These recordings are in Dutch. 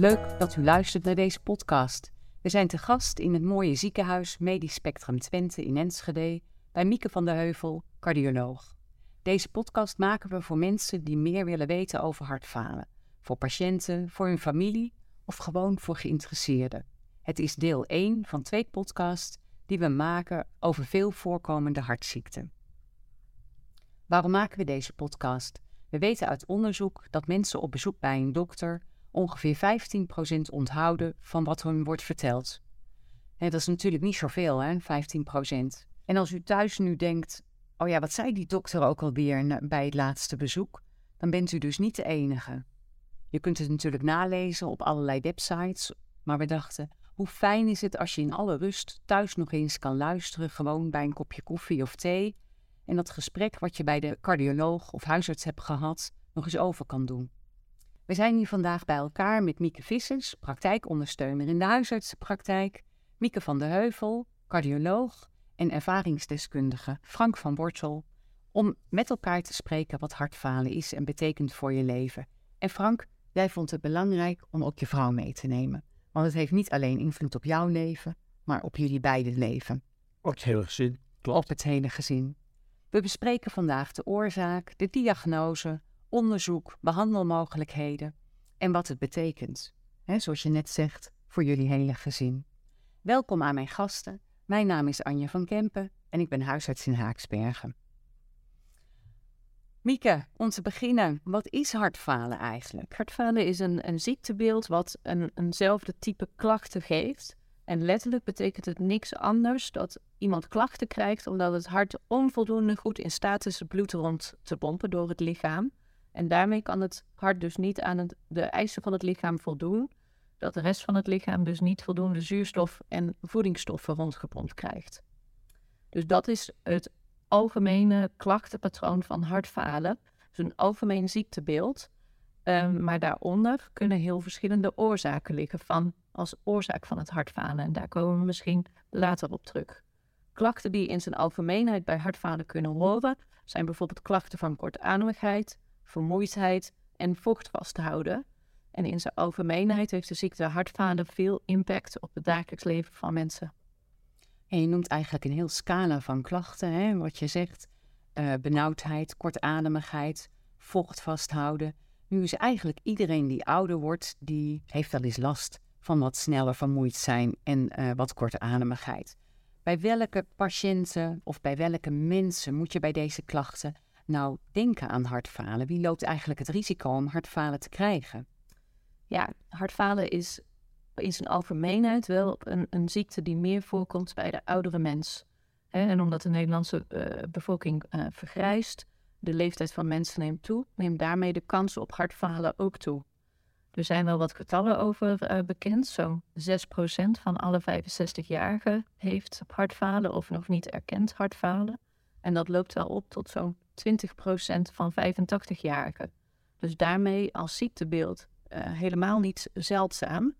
Leuk dat u luistert naar deze podcast. We zijn te gast in het mooie ziekenhuis Medisch Spectrum Twente in Enschede bij Mieke van der Heuvel, cardioloog. Deze podcast maken we voor mensen die meer willen weten over hartfalen. Voor patiënten, voor hun familie of gewoon voor geïnteresseerden. Het is deel 1 van twee podcasts die we maken over veel voorkomende hartziekten. Waarom maken we deze podcast? We weten uit onderzoek dat mensen op bezoek bij een dokter ongeveer 15% onthouden van wat hun wordt verteld. En dat is natuurlijk niet zoveel, hè, 15%. En als u thuis nu denkt, oh ja, wat zei die dokter ook alweer bij het laatste bezoek? Dan bent u dus niet de enige. Je kunt het natuurlijk nalezen op allerlei websites, maar we dachten, hoe fijn is het als je in alle rust thuis nog eens kan luisteren, gewoon bij een kopje koffie of thee, en dat gesprek wat je bij de cardioloog of huisarts hebt gehad, nog eens over kan doen. We zijn hier vandaag bij elkaar met Mieke Vissers, praktijkondersteuner in de huisartsenpraktijk, Mieke van der Heuvel, cardioloog en ervaringsdeskundige Frank van Wortel, om met elkaar te spreken wat hartfalen is en betekent voor je leven. En Frank, jij vond het belangrijk om ook je vrouw mee te nemen, want het heeft niet alleen invloed op jouw leven, maar op jullie beide leven. Op het hele gezin, klopt. Op het hele gezin. We bespreken vandaag de oorzaak, de diagnose, onderzoek, behandelmogelijkheden en wat het betekent. Zoals je net zegt, voor jullie hele gezin. Welkom aan mijn gasten. Mijn naam is Anja van Kempen en ik ben huisarts in Haaksbergen. Mieke, om te beginnen, wat is hartfalen eigenlijk? Hartfalen is een, een ziektebeeld wat een, eenzelfde type klachten geeft. En letterlijk betekent het niks anders dat iemand klachten krijgt omdat het hart onvoldoende goed in staat is bloed rond te pompen door het lichaam. En daarmee kan het hart dus niet aan de eisen van het lichaam voldoen. Dat de rest van het lichaam dus niet voldoende zuurstof en voedingsstoffen rondgepompt krijgt. Dus dat is het algemene klachtenpatroon van hartfalen. Dus een algemeen ziektebeeld. Um, maar daaronder kunnen heel verschillende oorzaken liggen van, als oorzaak van het hartfalen. En daar komen we misschien later op terug. Klachten die in zijn algemeenheid bij hartfalen kunnen horen, zijn bijvoorbeeld klachten van kortademigheid, vermoeidheid en vocht vasthouden. En in zijn algemeenheid heeft de ziekte hartfalen veel impact op het dagelijks leven van mensen. En je noemt eigenlijk een heel scala van klachten, hè? wat je zegt. Uh, benauwdheid, kortademigheid, vocht vasthouden. Nu is eigenlijk iedereen die ouder wordt, die heeft wel eens last van wat sneller vermoeid zijn en uh, wat kortademigheid. Bij welke patiënten of bij welke mensen moet je bij deze klachten nou denken aan hartfalen? Wie loopt eigenlijk het risico om hartfalen te krijgen? Ja, hartfalen is in zijn algemeenheid wel een, een ziekte die meer voorkomt bij de oudere mens. en omdat de Nederlandse uh, bevolking uh, vergrijst, de leeftijd van mensen neemt toe, neemt daarmee de kans op hartfalen ook toe. Er zijn wel wat getallen over uh, bekend. Zo'n 6% van alle 65-jarigen heeft hartfalen of nog niet erkend hartfalen. En dat loopt wel op tot zo'n 20% van 85-jarigen. Dus daarmee als ziektebeeld uh, helemaal niet zeldzaam.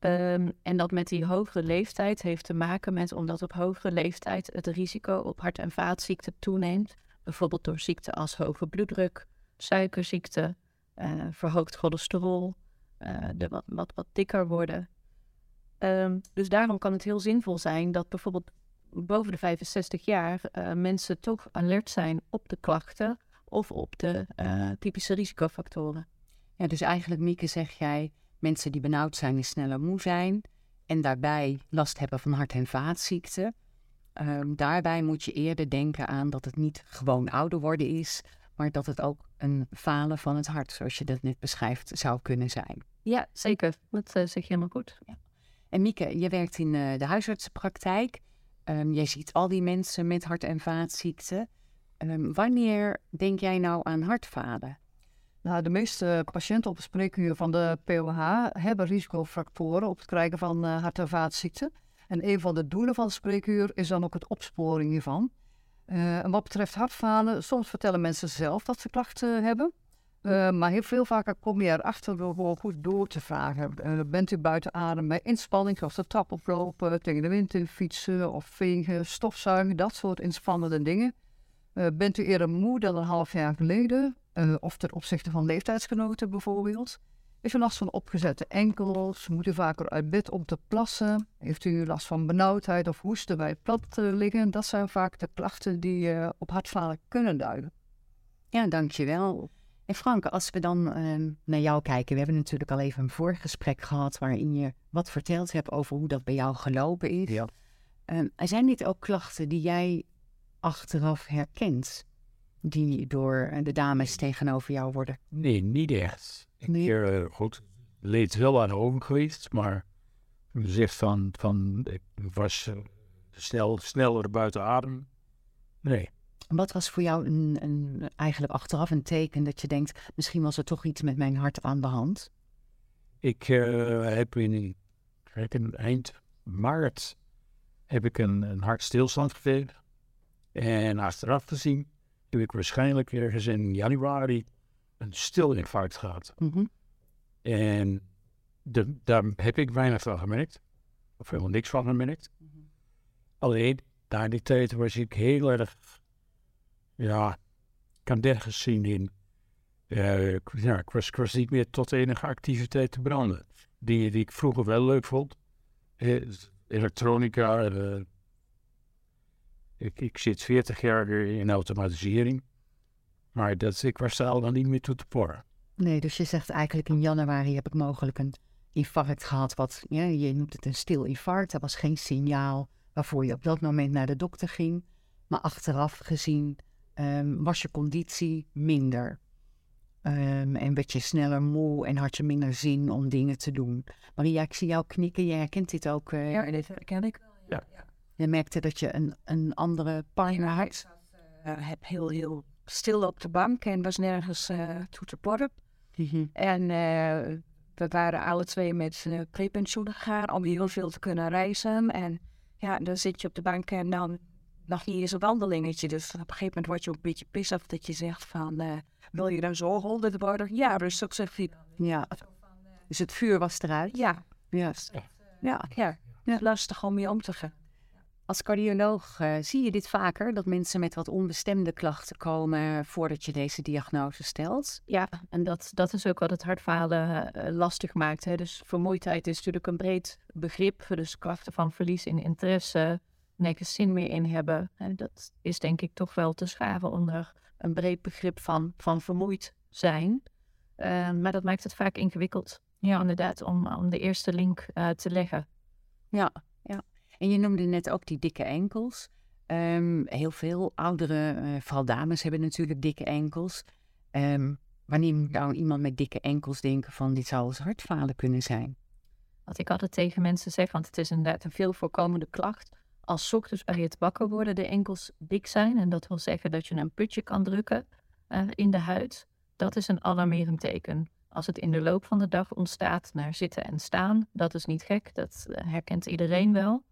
Um, en dat met die hogere leeftijd heeft te maken met omdat op hogere leeftijd het risico op hart- en vaatziekten toeneemt. Bijvoorbeeld door ziekten als hoge bloeddruk, suikerziekte, uh, verhoogd cholesterol, uh, de wat, wat, wat dikker worden. Um, dus daarom kan het heel zinvol zijn dat bijvoorbeeld boven de 65 jaar uh, mensen toch alert zijn op de klachten of op de uh, typische risicofactoren. Ja, dus eigenlijk, Mieke, zeg jij, mensen die benauwd zijn en sneller moe zijn en daarbij last hebben van hart- en vaatziekten. Um, daarbij moet je eerder denken aan dat het niet gewoon ouder worden is, maar dat het ook een falen van het hart, zoals je dat net beschrijft, zou kunnen zijn. Ja, zeker. Dat uh, zeg je helemaal goed. Ja. En Mieke, je werkt in uh, de huisartsenpraktijk. Um, jij ziet al die mensen met hart- en vaatziekten. Um, wanneer denk jij nou aan hartfalen? Nou, de meeste patiënten op het spreekuur van de POH hebben risicofactoren op het krijgen van uh, hart- en vaatziekten. En een van de doelen van het spreekuur is dan ook het opsporing hiervan. Uh, en wat betreft hartfalen, soms vertellen mensen zelf dat ze klachten hebben. Uh, maar heel veel vaker kom je erachter door gewoon goed door te vragen. Bent u buiten adem bij inspanning, zoals de trap oplopen, tegen de wind in fietsen of vegen, stofzuigen, dat soort inspannende dingen. Uh, bent u eerder moe dan een half jaar geleden, of ten opzichte van leeftijdsgenoten bijvoorbeeld? Heeft u last van opgezette enkels? Moet u vaker uit bed om te plassen? Heeft u last van benauwdheid of hoesten bij plat eh, liggen? Dat zijn vaak de klachten die op hartfalen kunnen duiden. Ja, dankjewel. En Frank, als we dan ehm, naar jou kijken, we hebben natuurlijk al even een voorgesprek gehad waarin je wat verteld hebt over hoe dat bij jou gelopen is. Ja. Um, zijn dit ook klachten die jij achteraf herkent, die door de dames tegenover jou worden? Nee, niet echt. Ik Nee. nee. uh, goed, leed wel aan ogen geweest, maar zegt van, van ik was uh, snel, sneller buiten adem. Nee. Wat was voor jou een, een, eigenlijk achteraf een teken dat je denkt, misschien was er toch iets met mijn hart aan de hand? Ik uh, heb in, in eind maart heb ik een, een hartstilstand gekregen. En achteraf gezien heb ik waarschijnlijk ergens in januari een stilinfarct gehad. Mm -hmm. En de, daar heb ik weinig van gemerkt. Of helemaal niks van gemerkt. Mm -hmm. Alleen, na die tijd was ik heel erg, ja, kan nergens zien in. Uh, ja, ik, was, ik niet meer tot enige activiteit te branden. Die, die ik vroeger wel leuk vond. Elektronica. Uh, ik, ik zit 40 jaar in automatisering. Maar dat, ik was daar al niet meer toe te porren. Nee, dus je zegt eigenlijk in januari heb ik mogelijk een infarct gehad. Wat, ja, je noemt het een stil infarct. Er was geen signaal waarvoor je op dat moment naar de dokter ging. Maar achteraf gezien um, was je conditie minder. Um, en werd je sneller moe en had je minder zin om dingen te doen. Maria, ik zie jou knikken. Je herkent dit ook. Uh, ja, dit herken ik wel. Ja. ja. Je merkte dat je een, een andere partner had. Ik uh, heb heel, heel stil op de bank en was nergens uh, toe te porren. Mm -hmm. En uh, we waren alle twee met uh, prepensioen gegaan om heel veel te kunnen reizen. En ja, dan zit je op de bank en dan nog niet eens een wandelingetje. Dus op een gegeven moment word je ook een beetje pissig dat je zegt van... Uh, wil je dan zo honderd worden? Ja, dus zegt hij. Ja, dus het vuur was eruit? Ja. Ja, ja, ja. ja. lastig om mee om te gaan. Als cardioloog uh, zie je dit vaker, dat mensen met wat onbestemde klachten komen voordat je deze diagnose stelt? Ja, en dat, dat is ook wat het hartfalen uh, lastig maakt. Hè. Dus vermoeidheid is natuurlijk een breed begrip. Dus krachten van verlies in interesse, nergens zin meer in hebben. En dat is denk ik toch wel te schaven onder een breed begrip van, van vermoeid zijn. Uh, maar dat maakt het vaak ingewikkeld. Ja, inderdaad, om, om de eerste link te leggen. Ja, ja. En je noemde net ook die dikke enkels. Um, heel veel oudere, uh, vooral dames, hebben natuurlijk dikke enkels. Um, wanneer moet nou iemand met dikke enkels denken van dit zou als hartfalen kunnen zijn? Wat ik altijd tegen mensen zeg, want het is inderdaad een veel voorkomende klacht. Als ochtends bij het wakker worden de enkels dik zijn, en dat wil zeggen dat je een putje kan drukken uh, in de huid, dat is een alarmerend teken. Als het in de loop van de dag ontstaat naar zitten en staan, dat is niet gek, dat uh, herkent iedereen wel.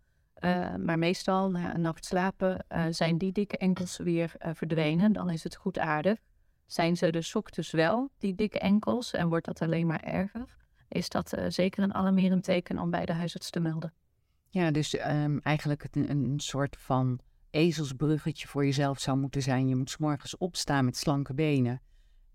Uh, maar meestal na een nacht slapen zijn die dikke enkels weer verdwenen. Dan is het goed aardig. Zijn ze dus ochtends wel, die dikke enkels, en wordt dat alleen maar erger, is dat zeker een alarmerend teken om bij de huisarts te melden. Ja, dus um, eigenlijk een, een soort van ezelsbruggetje voor jezelf zou moeten zijn. Je moet 's morgens opstaan met slanke benen.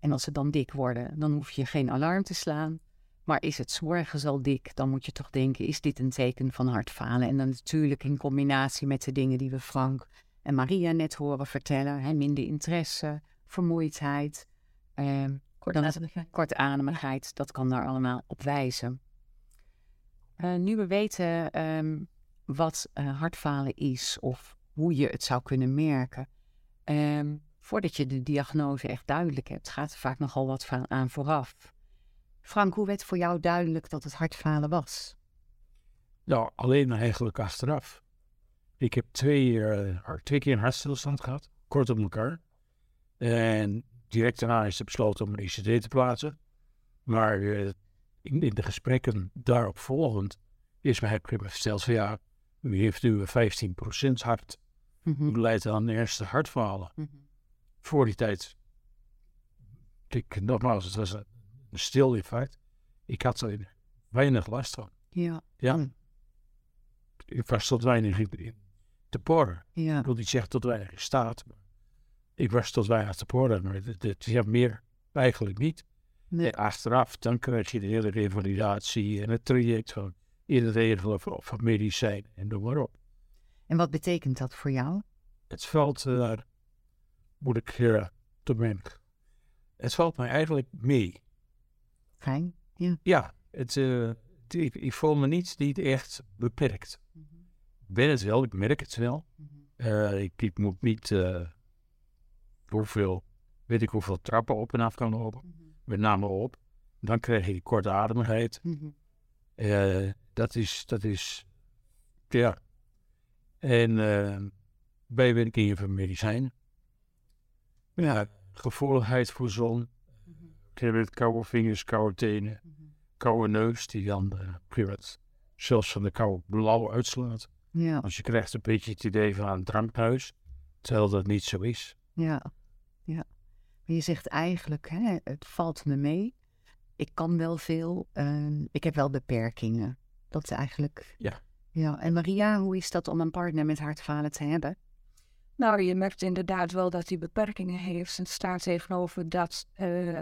En als ze dan dik worden, dan hoef je geen alarm te slaan. Maar is het 's morgens al dik, dan moet je toch denken, is dit een teken van hartfalen? En dan natuurlijk in combinatie met de dingen die we Frank en Maria net horen vertellen. Hè, minder interesse, vermoeidheid, eh, kortademigheid. kortademigheid. Dat kan daar allemaal op wijzen. Uh, nu we weten um, wat uh, hartfalen is of hoe je het zou kunnen merken. Um, voordat je de diagnose echt duidelijk hebt, gaat er vaak nogal wat aan vooraf. Frank, hoe werd voor jou duidelijk dat het hartfalen was? Nou, alleen eigenlijk achteraf. Ik heb twee, uh, twee keer een hartstilstand gehad, kort op elkaar. En direct daarna is er besloten om een ICD te plaatsen. Maar in, in, de gesprekken daarop volgend is mij verteld van ja, u heeft nu 15% hart. Mm -hmm. U leidt aan eerste hartfalen. Mm -hmm. Voor die tijd, ik, nogmaals, het was een stil infarct. Ik had er weinig last van. Ja. Ja. Mm. Ik was tot weinig in te porren. Ja. Ik wil niet zeggen tot weinig in staat. Ik was tot weinig te porren, maar het, het, ja, meer eigenlijk niet. En achteraf, dan krijg je de hele revalidatie en het traject van iedereen of medicijn en noem maar op. En wat betekent dat voor jou? Het valt, uh, moet ik uh, te. Het valt mij eigenlijk mee. Fijn, ja. Ja, het, uh, ik, ik, voel me niet, niet echt beperkt. Mm -hmm. Ik ben het wel, ik merk het wel. Mm -hmm. ik, ik, moet niet hoeveel, weet ik hoeveel trappen op en af kan lopen. Mm -hmm. Met name op. Dan krijg je kortademigheid. dat is, dat is, ja. En bijwerkingen van medicijnen. Ja, gevoeligheid voor zon. Mm -hmm. Ik heb het koude vingers, koude tenen, mm -hmm. koude neus, die dan uh, zelfs van de koude blauw uitslaat. Ja. Als je krijgt een beetje het idee van een drankhuis, terwijl dat niet zo is. Ja, ja. Je zegt eigenlijk, hè, het valt me mee. Ik kan wel veel, uh, ik heb wel beperkingen. Dat is eigenlijk. Ja. Ja, en Maria, hoe is dat om een partner met hartfalen te hebben? Nou, je merkt inderdaad wel dat hij beperkingen heeft. En staat tegenover dat uh,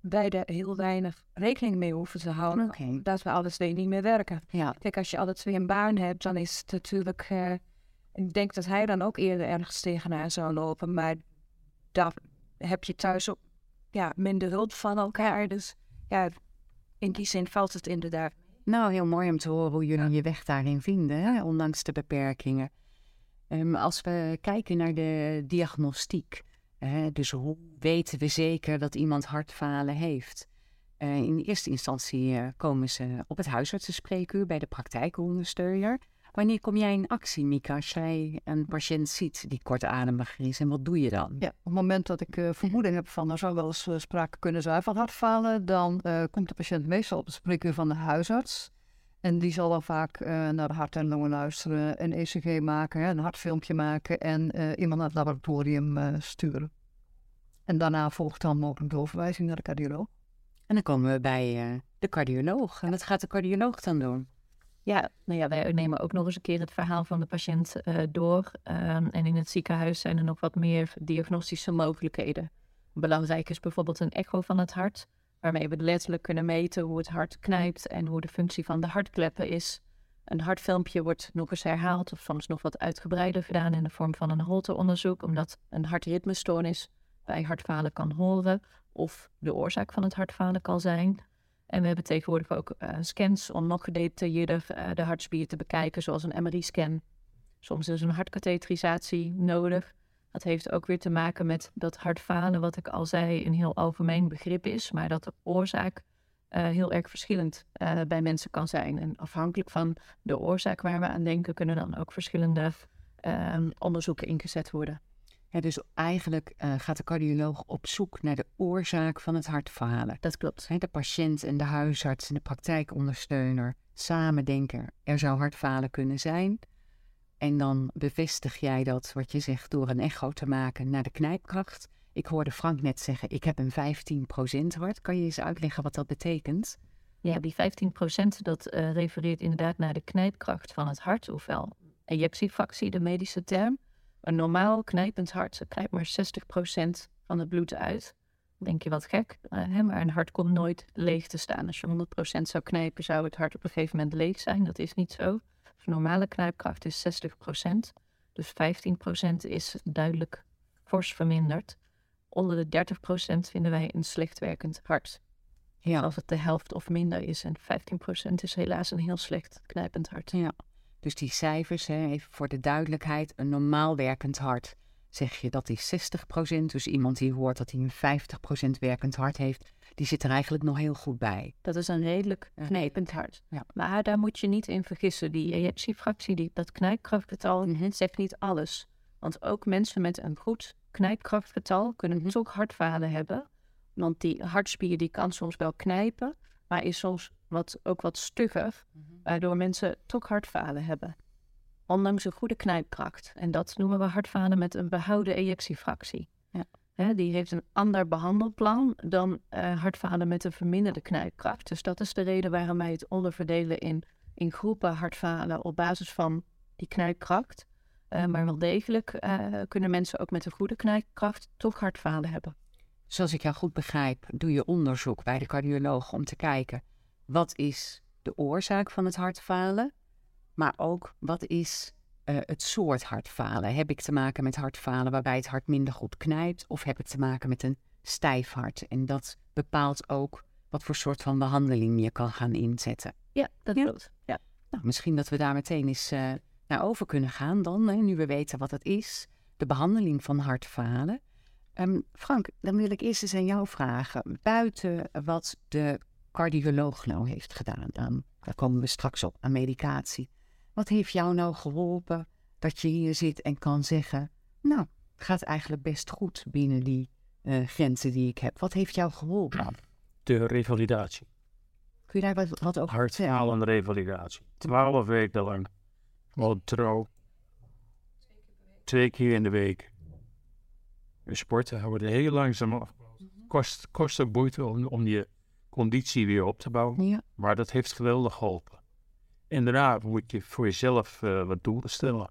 wij er heel weinig rekening mee hoeven te houden. Okay. Dat we alle twee niet meer werken. Ja. Kijk, als je alle twee een baan hebt, dan is het natuurlijk... Uh, ik denk dat hij dan ook eerder ergens tegenaan zou lopen. Maar daar heb je thuis ook ja, minder hulp van elkaar. Dus ja, in die zin valt het inderdaad. Nou, heel mooi om te horen hoe jullie je weg daarin vinden, hè? ondanks de beperkingen. Um, als we kijken naar de diagnostiek, hè, dus hoe weten we zeker dat iemand hartfalen heeft? Uh, in eerste instantie uh, komen ze op het huisartsenspreekuur bij de praktijkondersteuner. Wanneer kom jij in actie, Mika, als jij een patiënt ziet die kortademig is en wat doe je dan? Ja, op het moment dat ik uh, vermoeding heb van er zou wel eens sprake kunnen zijn van hartfalen, dan komt de patiënt meestal op het spreekuur van de huisarts. En die zal dan vaak naar de hart en longen luisteren, een ECG maken, een hartfilmpje maken en iemand naar het laboratorium sturen. En daarna volgt dan mogelijk doorverwijzing naar de cardioloog. En dan komen we bij de cardioloog. En wat gaat de cardioloog dan doen? Ja, nou ja, wij nemen ook nog eens een keer het verhaal van de patiënt door. Um, en in het ziekenhuis zijn er nog wat meer diagnostische mogelijkheden. Belangrijk is bijvoorbeeld een echo van het hart waarmee we letterlijk kunnen meten hoe het hart knijpt en hoe de functie van de hartkleppen is. Een hartfilmpje wordt nog eens herhaald of soms nog wat uitgebreider gedaan in de vorm van een holteronderzoek, omdat een hartritmestoornis bij hartfalen kan horen of de oorzaak van het hartfalen kan zijn. En we hebben tegenwoordig ook uh, scans om nog gedetailleerder uh, de hartspier te bekijken, zoals een MRI-scan. Soms is een hartkatheterisatie nodig. Dat heeft ook weer te maken met dat hartfalen, wat ik al zei, een heel algemeen begrip is, maar dat de oorzaak uh, heel erg verschillend bij mensen kan zijn. En afhankelijk van de oorzaak waar we aan denken, kunnen dan ook verschillende uh, onderzoeken ingezet worden. Ja, dus eigenlijk uh, gaat de cardioloog op zoek naar de oorzaak van het hartfalen. Dat klopt. He, de patiënt en de huisarts en de praktijkondersteuner samen denken er zou hartfalen kunnen zijn. En dan bevestig jij dat, wat je zegt, door een echo te maken naar de knijpkracht. Ik hoorde Frank net zeggen, ik heb een 15% hart. Kan je eens uitleggen wat dat betekent? Ja, die 15% dat uh, refereert inderdaad naar de knijpkracht van het hart, ofwel ejectiefractie, de medische term. Een normaal knijpend hart knijpt maar 60% van het bloed uit. Denk je wat gek, hè? maar een hart komt nooit leeg te staan. Als je 100% zou knijpen, zou het hart op een gegeven moment leeg zijn. Dat is niet zo. De normale knijpkracht is 60%. Dus 15% is duidelijk fors verminderd. Onder de 30% vinden wij een slecht werkend hart. Ja. Als het de helft of minder is. En 15% is helaas een heel slecht knijpend hart. Ja. Dus die cijfers, hè, even voor de duidelijkheid, een normaal werkend hart. Zeg je dat is 60%, dus iemand die hoort dat hij een 50% werkend hart heeft, die zit er eigenlijk nog heel goed bij. Dat is een redelijk knijpend hart. Ja. Maar daar moet je niet in vergissen. Die ejectiefractie, die, dat knijpkrachtgetal, Mhm. zegt niet alles. Want ook mensen met een goed knijpkrachtgetal kunnen toch hartfalen hebben. Want die hartspier die kan soms wel knijpen, maar is soms wat, ook wat stugger, waardoor mensen toch hartfalen hebben. Ondanks een goede knijpkracht. En dat noemen we hartfalen met een behouden ejectiefractie. Ja. Hè, die heeft een ander behandelplan dan eh, hartfalen met een verminderde knijpkracht. Dus dat is de reden waarom wij het onderverdelen in, in groepen hartfalen op basis van die knijpkracht. Eh, maar wel degelijk eh, kunnen mensen ook met een goede knijpkracht toch hartfalen hebben. zoals ik jou goed begrijp, doe je onderzoek bij de cardioloog om te kijken wat is de oorzaak van het hartfalen, maar ook wat is eh, het soort hartfalen. Heb ik te maken met hartfalen waarbij het hart minder goed knijpt, of heb ik te maken met een stijf hart? En dat bepaalt ook wat voor soort van behandeling je kan gaan inzetten. Ja, dat klopt. Ja. Nou, misschien dat we daar meteen eens eh, naar over kunnen gaan dan, hè, nu we weten wat het is. De behandeling van hartfalen. Ehm, Frank, dan wil ik eerst eens aan jou vragen. Buiten wat de cardioloog nou heeft gedaan, aan, daar komen we straks op, aan medicatie. Wat heeft jou nou geholpen dat je hier zit en kan zeggen... nou, het gaat eigenlijk best goed binnen die eh, grenzen die ik heb. Wat heeft jou geholpen? De revalidatie. Kun je daar wat, wat over? Hartfalende revalidatie. Twaalf weken lang. Gewoon trouw. Twee keer in de week. We sporten, we worden heel langzaam af. Kost, kost om, om je conditie weer op te bouwen. Ja, Maar dat heeft geweldig geholpen. En daarna moet je voor jezelf eh, wat doelen stellen.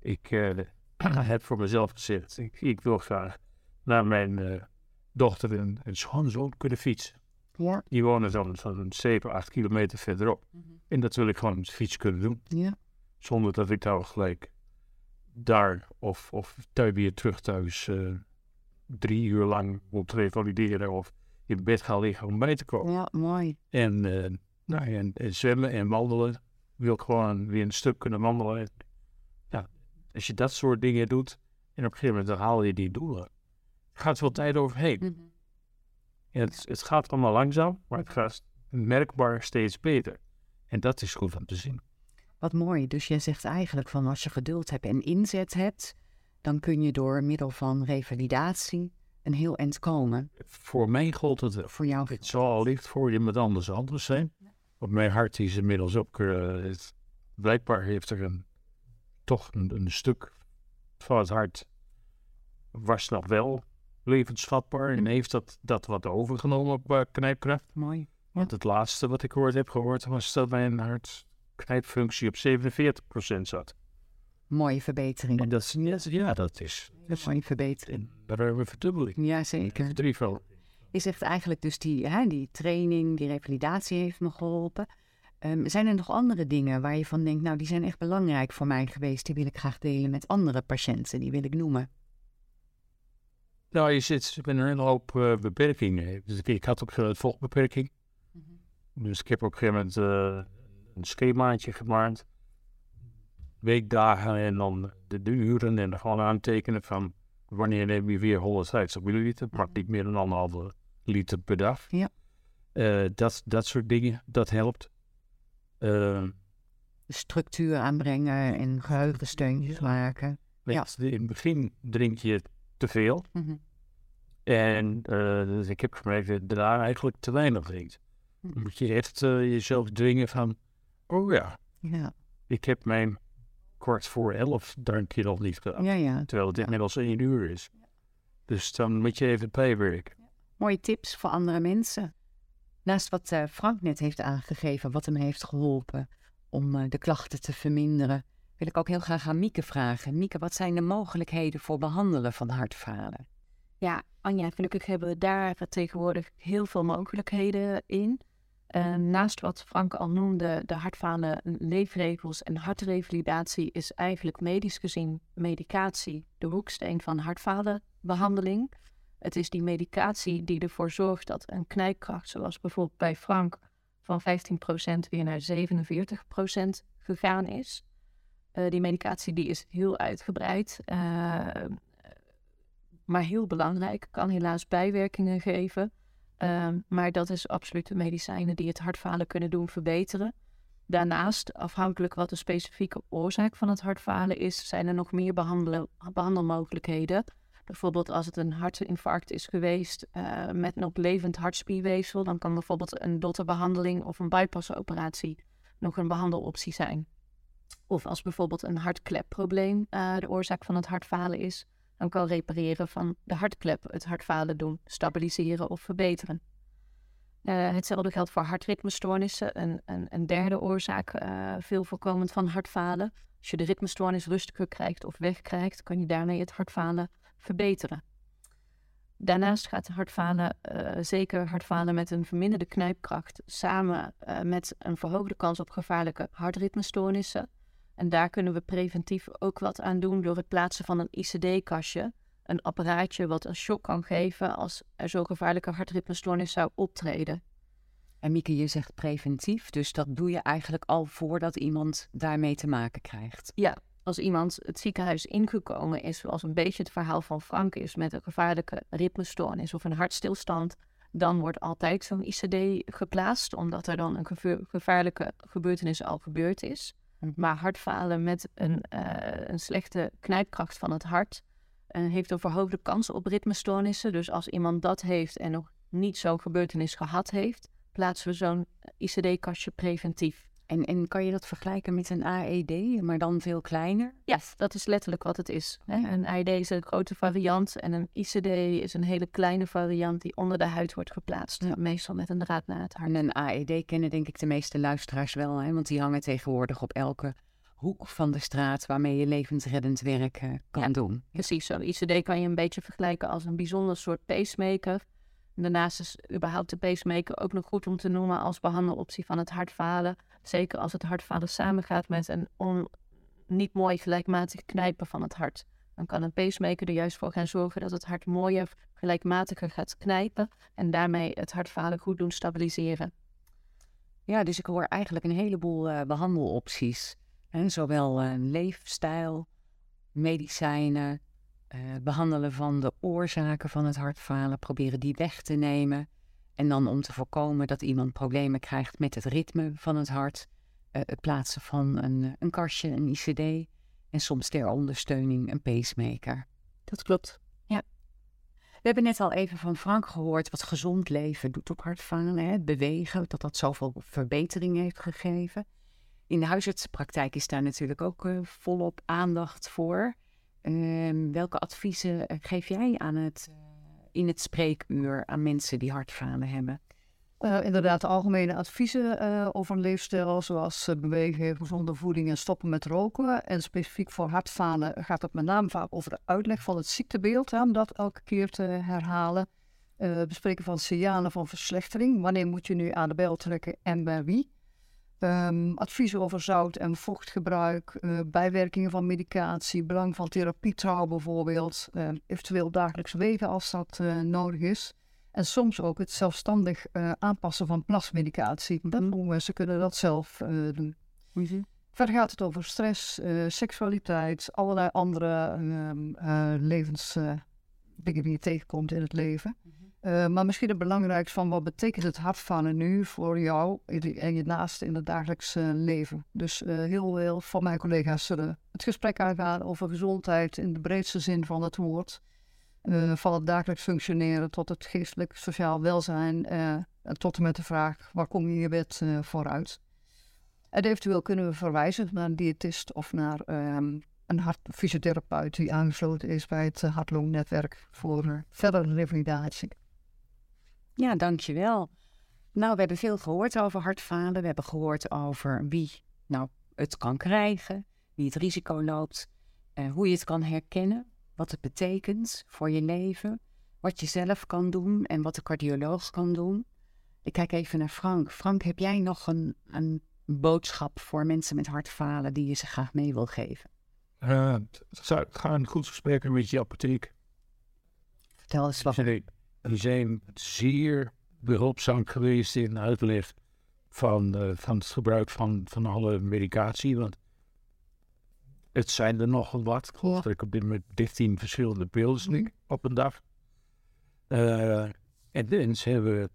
Ik eh, heb voor mezelf gezegd, ik, ik wil graag naar mijn eh, dochter en, en schoonzoon kunnen fietsen. ja, Die wonen zo'n zo'n 7, 8 kilometer verderop. En dat wil ik gewoon met fiets kunnen doen. ja. Zonder dat ik nou gelijk daar of, of thuis weer terug thuis drie uur lang moet revalideren of in bed gaan liggen om bij te komen. Ja, mooi. En, eh, nou, ja, en, en zwemmen en wandelen. Wil ik gewoon weer een stuk kunnen wandelen. En, ja, als je dat soort dingen doet en op een gegeven moment haal je die doelen. Gaat veel tijd overheen. Mhm. En het, het gaat allemaal langzaam, maar het gaat merkbaar steeds beter. En dat is goed om te zien. Wat mooi. Dus jij zegt eigenlijk van als je geduld hebt en inzet hebt, dan kun je door middel van revalidatie een heel eind komen. Voor mij gold het. Voor jou. Het zal allicht voor iemand anders anders zijn. Want mijn hart is inmiddels ook... eh, het, blijkbaar heeft er een, toch een, een stuk van het hart... was nog wel levensvatbaar. En heeft dat, dat wat overgenomen op uh, knijpkracht. Mooi. Want het laatste wat ik gehoord heb gehoord... was dat mijn hart knijpfunctie op 47% zat. Mooie verbetering. En dat is, ja, dat is... dat is Mooie verbetering. Daar hebben we verdubbeling. Ja, zeker. Drievoudig. Je zegt eigenlijk dus die, hè, die training, die revalidatie heeft me geholpen. Ehm, zijn er nog andere dingen waar je van denkt, nou die zijn echt belangrijk voor mij geweest. Die wil ik graag delen met andere patiënten, die wil ik noemen. Nou, je zit met een hele hoop eh, beperkingen. Dus ik, ik had ook een vochtbeperking. Dus ik heb op een gegeven moment eh, een schemaatje gemaakt. Weekdagen en dan de, de uren en dan gewoon aantekenen van wanneer neem je weer 150 milliliter, maar niet meer dan anderhalve liter per dag. Ja. Eh, dat, dat soort dingen, dat helpt. Eh, Structuur aanbrengen en geheugensteuntjes maken. Ja. In het begin drink je te veel. Mhm. En eh, dus ik heb gemerkt dat je daarna eigenlijk te weinig drinkt. Dan Mhm. moet je echt eh, jezelf dwingen van, oh ja, Ja, ik heb mijn kwart voor elf drankje nog niet gedaan. ja, ja. Terwijl het Ja. inmiddels één uur is. Dus dan moet je even bijwerken. Mooie tips voor andere mensen. Naast wat eh, Frank net heeft aangegeven, wat hem heeft geholpen om eh, de klachten te verminderen, wil ik ook heel graag aan Mieke vragen. Mieke, wat zijn de mogelijkheden voor behandelen van hartfalen? Ja, Anja, gelukkig hebben we daar tegenwoordig heel veel mogelijkheden in. Eh, naast wat Frank al noemde, de hartfalen leefregels en hartrevalidatie is eigenlijk medisch gezien medicatie de hoeksteen van hartfalenbehandeling. Het is die medicatie die ervoor zorgt dat een knijpkracht, zoals bijvoorbeeld bij Frank, van 15% weer naar 47% gegaan is. Eh, die medicatie die is heel uitgebreid. eh, maar heel belangrijk. Kan helaas bijwerkingen geven. Ehm, maar dat is absoluut de medicijnen die het hartfalen kunnen doen verbeteren. Daarnaast, afhankelijk wat de specifieke oorzaak van het hartfalen is, zijn er nog meer behandelmogelijkheden. Bijvoorbeeld als het een hartinfarct is geweest eh, met nog levend hartspierweefsel, dan kan bijvoorbeeld een dotterbehandeling of een bypassoperatie nog een behandeloptie zijn. Of als bijvoorbeeld een hartklepprobleem eh, de oorzaak van het hartfalen is, dan kan repareren van de hartklep het hartfalen doen, stabiliseren of verbeteren. Eh, hetzelfde geldt voor hartritmestoornissen, een, een, een derde oorzaak eh, veel voorkomend van hartfalen. Als je de ritmestoornis rustiger krijgt of wegkrijgt, kan je daarmee het hartfalen verbeteren. Daarnaast gaat hartfalen, uh, zeker hartfalen met een verminderde knijpkracht, samen met een verhoogde kans op gevaarlijke hartritmestoornissen. En daar kunnen we preventief ook wat aan doen door het plaatsen van een ICD-kastje. Een apparaatje wat een shock kan geven als er zo'n gevaarlijke hartritmestoornis zou optreden. En Mieke, je zegt preventief, dus dat doe je eigenlijk al voordat iemand daarmee te maken krijgt. Ja, als iemand het ziekenhuis ingekomen is, zoals een beetje het verhaal van Frank is, met een gevaarlijke ritmestoornis of een hartstilstand, dan wordt altijd zo'n ICD geplaatst, omdat er dan een gevaarlijke gebeurtenis al gebeurd is. Hm. Maar hartfalen met een, uh, een slechte knijpkracht van het hart uh, heeft een verhoogde kans op ritmestoornissen. Dus als iemand dat heeft en nog niet zo'n gebeurtenis gehad heeft, plaatsen we zo'n ICD-kastje preventief. En, en kan je dat vergelijken met een AED, maar dan veel kleiner? Ja, dat is letterlijk wat het is. Hè? Een AED is een grote variant en een ICD is een hele kleine variant die onder de huid wordt geplaatst. Meestal met een draad naar het hart. En een AED kennen denk ik de meeste luisteraars wel, hè? want die hangen tegenwoordig op elke hoek van de straat waarmee je levensreddend werk uh, kan doen. Precies, zo'n ICD kan je een beetje vergelijken als een bijzonder soort pacemaker. daarnaast is überhaupt de pacemaker ook nog goed om te noemen als behandeloptie van het hartfalen. Zeker als het hartfalen samengaat met een on, niet mooi gelijkmatig knijpen van het hart. Dan kan een pacemaker er juist voor gaan zorgen dat het hart mooier, gelijkmatiger gaat knijpen en daarmee het hartfalen goed doen stabiliseren. Ja, dus ik hoor eigenlijk een heleboel uh, behandelopties. En zowel uh, leefstijl, medicijnen, uh, behandelen van de oorzaken van het hartfalen, proberen die weg te nemen. En dan om te voorkomen dat iemand problemen krijgt met het ritme van het hart, uh, het plaatsen van een, een kastje, een ICD en soms ter ondersteuning een pacemaker. Dat klopt, ja. We hebben net al even van Frank gehoord wat gezond leven doet op hartfalen. Hè? Bewegen, dat dat zoveel verbetering heeft gegeven. In de huisartsenpraktijk is daar natuurlijk ook uh, volop aandacht voor. Uh, welke adviezen geef jij aan het in het spreekuur aan mensen die hartfalen hebben? Uh, inderdaad, algemene adviezen uh, over een leefstijl, zoals uh, bewegen, gezonde voeding en stoppen met roken. En specifiek voor hartfalen gaat het met name vaak over de uitleg van het ziektebeeld, hè, om dat elke keer te herhalen. bespreken van signalen van verslechtering. Wanneer moet je nu aan de bel trekken en bij wie? Um, adviezen over zout- en vochtgebruik, uh, bijwerkingen van medicatie, belang van therapietrouw bijvoorbeeld, uh, eventueel dagelijks wegen als dat uh, nodig is. En soms ook het zelfstandig aanpassen van plasmedicatie. Mm -hmm. Mensen kunnen dat zelf doen. Mm -hmm. Verder gaat het over stress, seksualiteit, allerlei andere ehm, levensdingen die je tegenkomt in het leven. Mm -hmm. Uh, maar misschien het belangrijkste van wat betekent het hartfalen nu voor jou en je naasten in het dagelijks leven. Dus uh, heel veel van mijn collega's zullen het gesprek aangaan over gezondheid in de breedste zin van het woord. van het dagelijks functioneren tot het geestelijk sociaal welzijn tot en met de vraag waar kom je je bed vooruit. En eventueel kunnen we verwijzen naar een diëtist of naar um, een hartfysiotherapeut die aangesloten is bij het hartlongnetwerk voor verdere revalidatie. Ja, dankjewel. Nou, we hebben veel gehoord over hartfalen. We hebben gehoord over wie nou het kan krijgen, wie het risico loopt, uh, hoe je het kan herkennen, wat het betekent voor je leven, wat je zelf kan doen en wat de cardioloog kan doen. Ik kijk even naar Frank. Frank, heb jij nog een, een boodschap voor mensen met hartfalen die je ze graag mee wil geven? Uh, ga een goed gesprek met je apotheek. Vertel eens wat. Die zijn zeer behulpzaam geweest in uitleg van, uh, van het gebruik van, van alle medicatie. Want het zijn er nogal wat. Ik geloof ik op dit moment 13 verschillende pils mm op een dag. Uh, en dan hebben we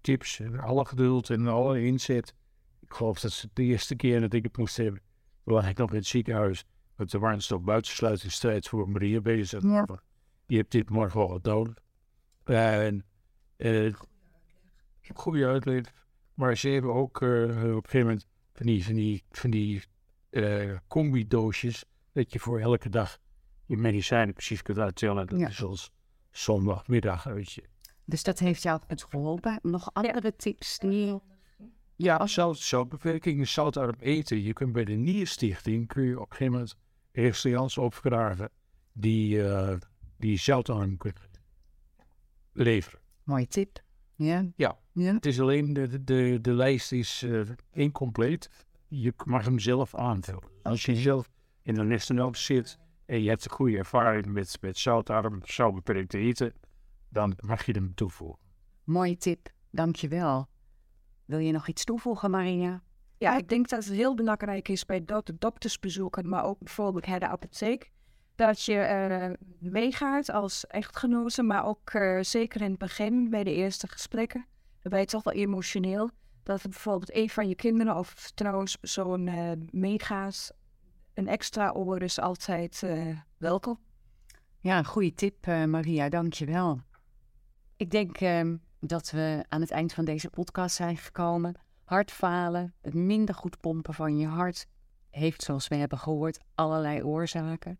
tips, alle geduld en alle inzet. Ik geloof dat ze de eerste keer dat ik het moest hebben, lag ik nog in het ziekenhuis. Met de warmste buitensluitingsstrijd voor Maria bezig. Je hebt dit morgen al nodig. En uh, goede uitleg. Maar ze hebben ook uh, op een gegeven moment van die, van die, van die uh, combi-doosjes. Dat je voor elke dag je medicijnen precies kunt uittellen. Dat ja. is zondagmiddag, weet je. Dus dat heeft jou het geholpen. Nog andere ja. tips die... Ja, zout, zoutbewerking, zoutarm eten. Je kunt bij de Nierstichting, kun je op een gegeven moment restaurants opgraven die, uh, die zoutarm kunnen leveren. Mooie tip. Ja. Ja. ja. Het is alleen, de, de, de lijst is uh, incompleet. Je mag hem zelf aanvullen. Als je zelf in de restaurant zit en je hebt een goede ervaring met, met zoutarm, zoutbeperkte eten, dan mag je hem toevoegen. Mooie tip, dankjewel. Wil je nog iets toevoegen, Maria? Ja, ik denk dat het heel belangrijk is bij doktersbezoeken, maar ook bijvoorbeeld bij de apotheek, dat je uh, meegaat als echtgenote, maar ook uh, zeker in het begin bij de eerste gesprekken. Dan ben je toch wel emotioneel. Dat bijvoorbeeld een van je kinderen of trouwens persoon uh, meegaat. Een extra oor is altijd welkom. Ja, een goede tip, Maria, dankjewel. Ik denk ehm, dat we aan het eind van deze podcast zijn gekomen. Hartfalen, het minder goed pompen van je hart, heeft, zoals we hebben gehoord, allerlei oorzaken.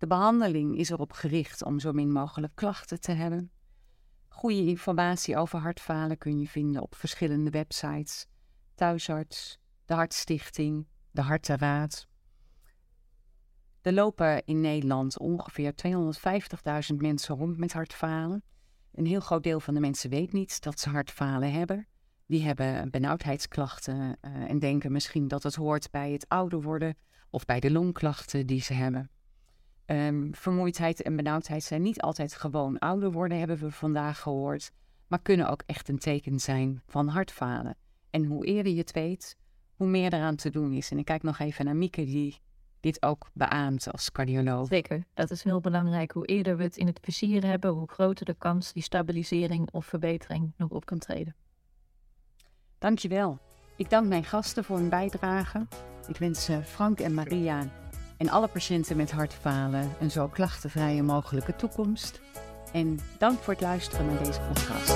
De behandeling is erop gericht om zo min mogelijk klachten te hebben. Goede informatie over hartfalen kun je vinden op verschillende websites: Thuisarts, de Hartstichting, de Hartenraad. Er lopen in Nederland ongeveer 250.000 mensen rond met hartfalen. Een heel groot deel van de mensen weet niet dat ze hartfalen hebben. Die hebben benauwdheidsklachten uh, en denken misschien dat het hoort bij het ouder worden of bij de longklachten die ze hebben. Um, vermoeidheid en benauwdheid zijn niet altijd gewoon ouder worden, hebben we vandaag gehoord, maar kunnen ook echt een teken zijn van hartfalen. En hoe eerder je het weet, hoe meer eraan te doen is. En ik kijk nog even naar Mieke, die dit ook beaamt als cardioloog. Zeker, dat is heel belangrijk. Hoe eerder we het in het vizier hebben, hoe groter de kans die stabilisering of verbetering nog op kan treden. Dankjewel. Ik dank mijn gasten voor hun bijdrage. Ik wens eh, Frank en Maria en alle patiënten met hartfalen een zo klachtenvrije mogelijke toekomst. En dank voor het luisteren naar deze podcast.